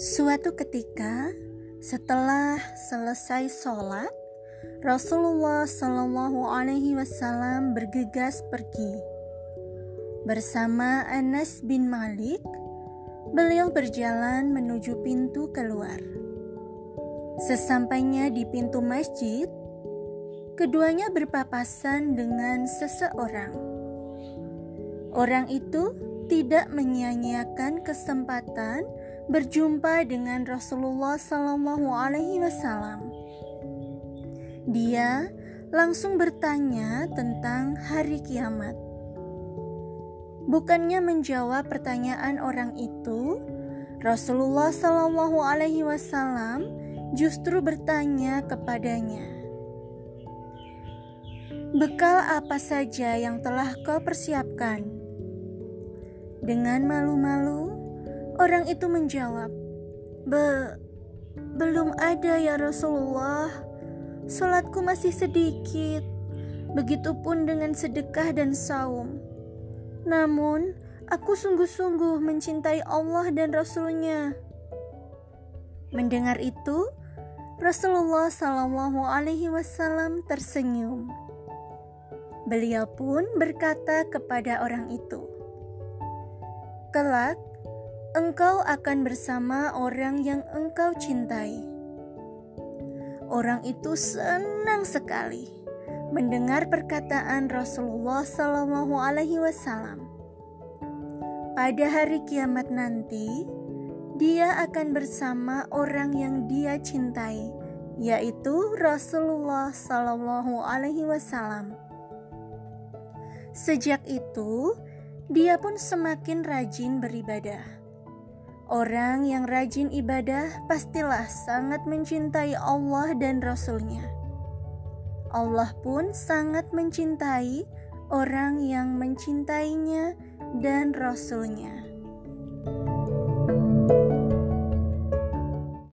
Suatu ketika, setelah selesai sholat, Rasulullah Shallallahu Alaihi Wasallam bergegas pergi bersama Anas bin Malik. Beliau berjalan menuju pintu keluar. Sesampainya di pintu masjid, keduanya berpapasan dengan seseorang. Orang itu tidak menyia-nyiakan kesempatan berjumpa dengan Rasulullah Sallallahu Alaihi Wasallam. Dia langsung bertanya tentang hari kiamat. Bukannya menjawab pertanyaan orang itu, Rasulullah Sallallahu Alaihi Wasallam justru bertanya kepadanya, "Bekal apa saja yang telah kau persiapkan?" Dengan malu-malu, Orang itu menjawab, Be, belum ada ya Rasulullah. Salatku masih sedikit. Begitupun dengan sedekah dan saum. Namun, aku sungguh-sungguh mencintai Allah dan Rasulnya. Mendengar itu, Rasulullah Shallallahu Alaihi Wasallam tersenyum. Beliau pun berkata kepada orang itu, "Kelak engkau akan bersama orang yang engkau cintai. Orang itu senang sekali mendengar perkataan Rasulullah Shallallahu Alaihi Wasallam. Pada hari kiamat nanti, dia akan bersama orang yang dia cintai, yaitu Rasulullah Shallallahu Alaihi Wasallam. Sejak itu, dia pun semakin rajin beribadah Orang yang rajin ibadah pastilah sangat mencintai Allah dan Rasul-Nya. Allah pun sangat mencintai orang yang mencintainya dan Rasul-Nya.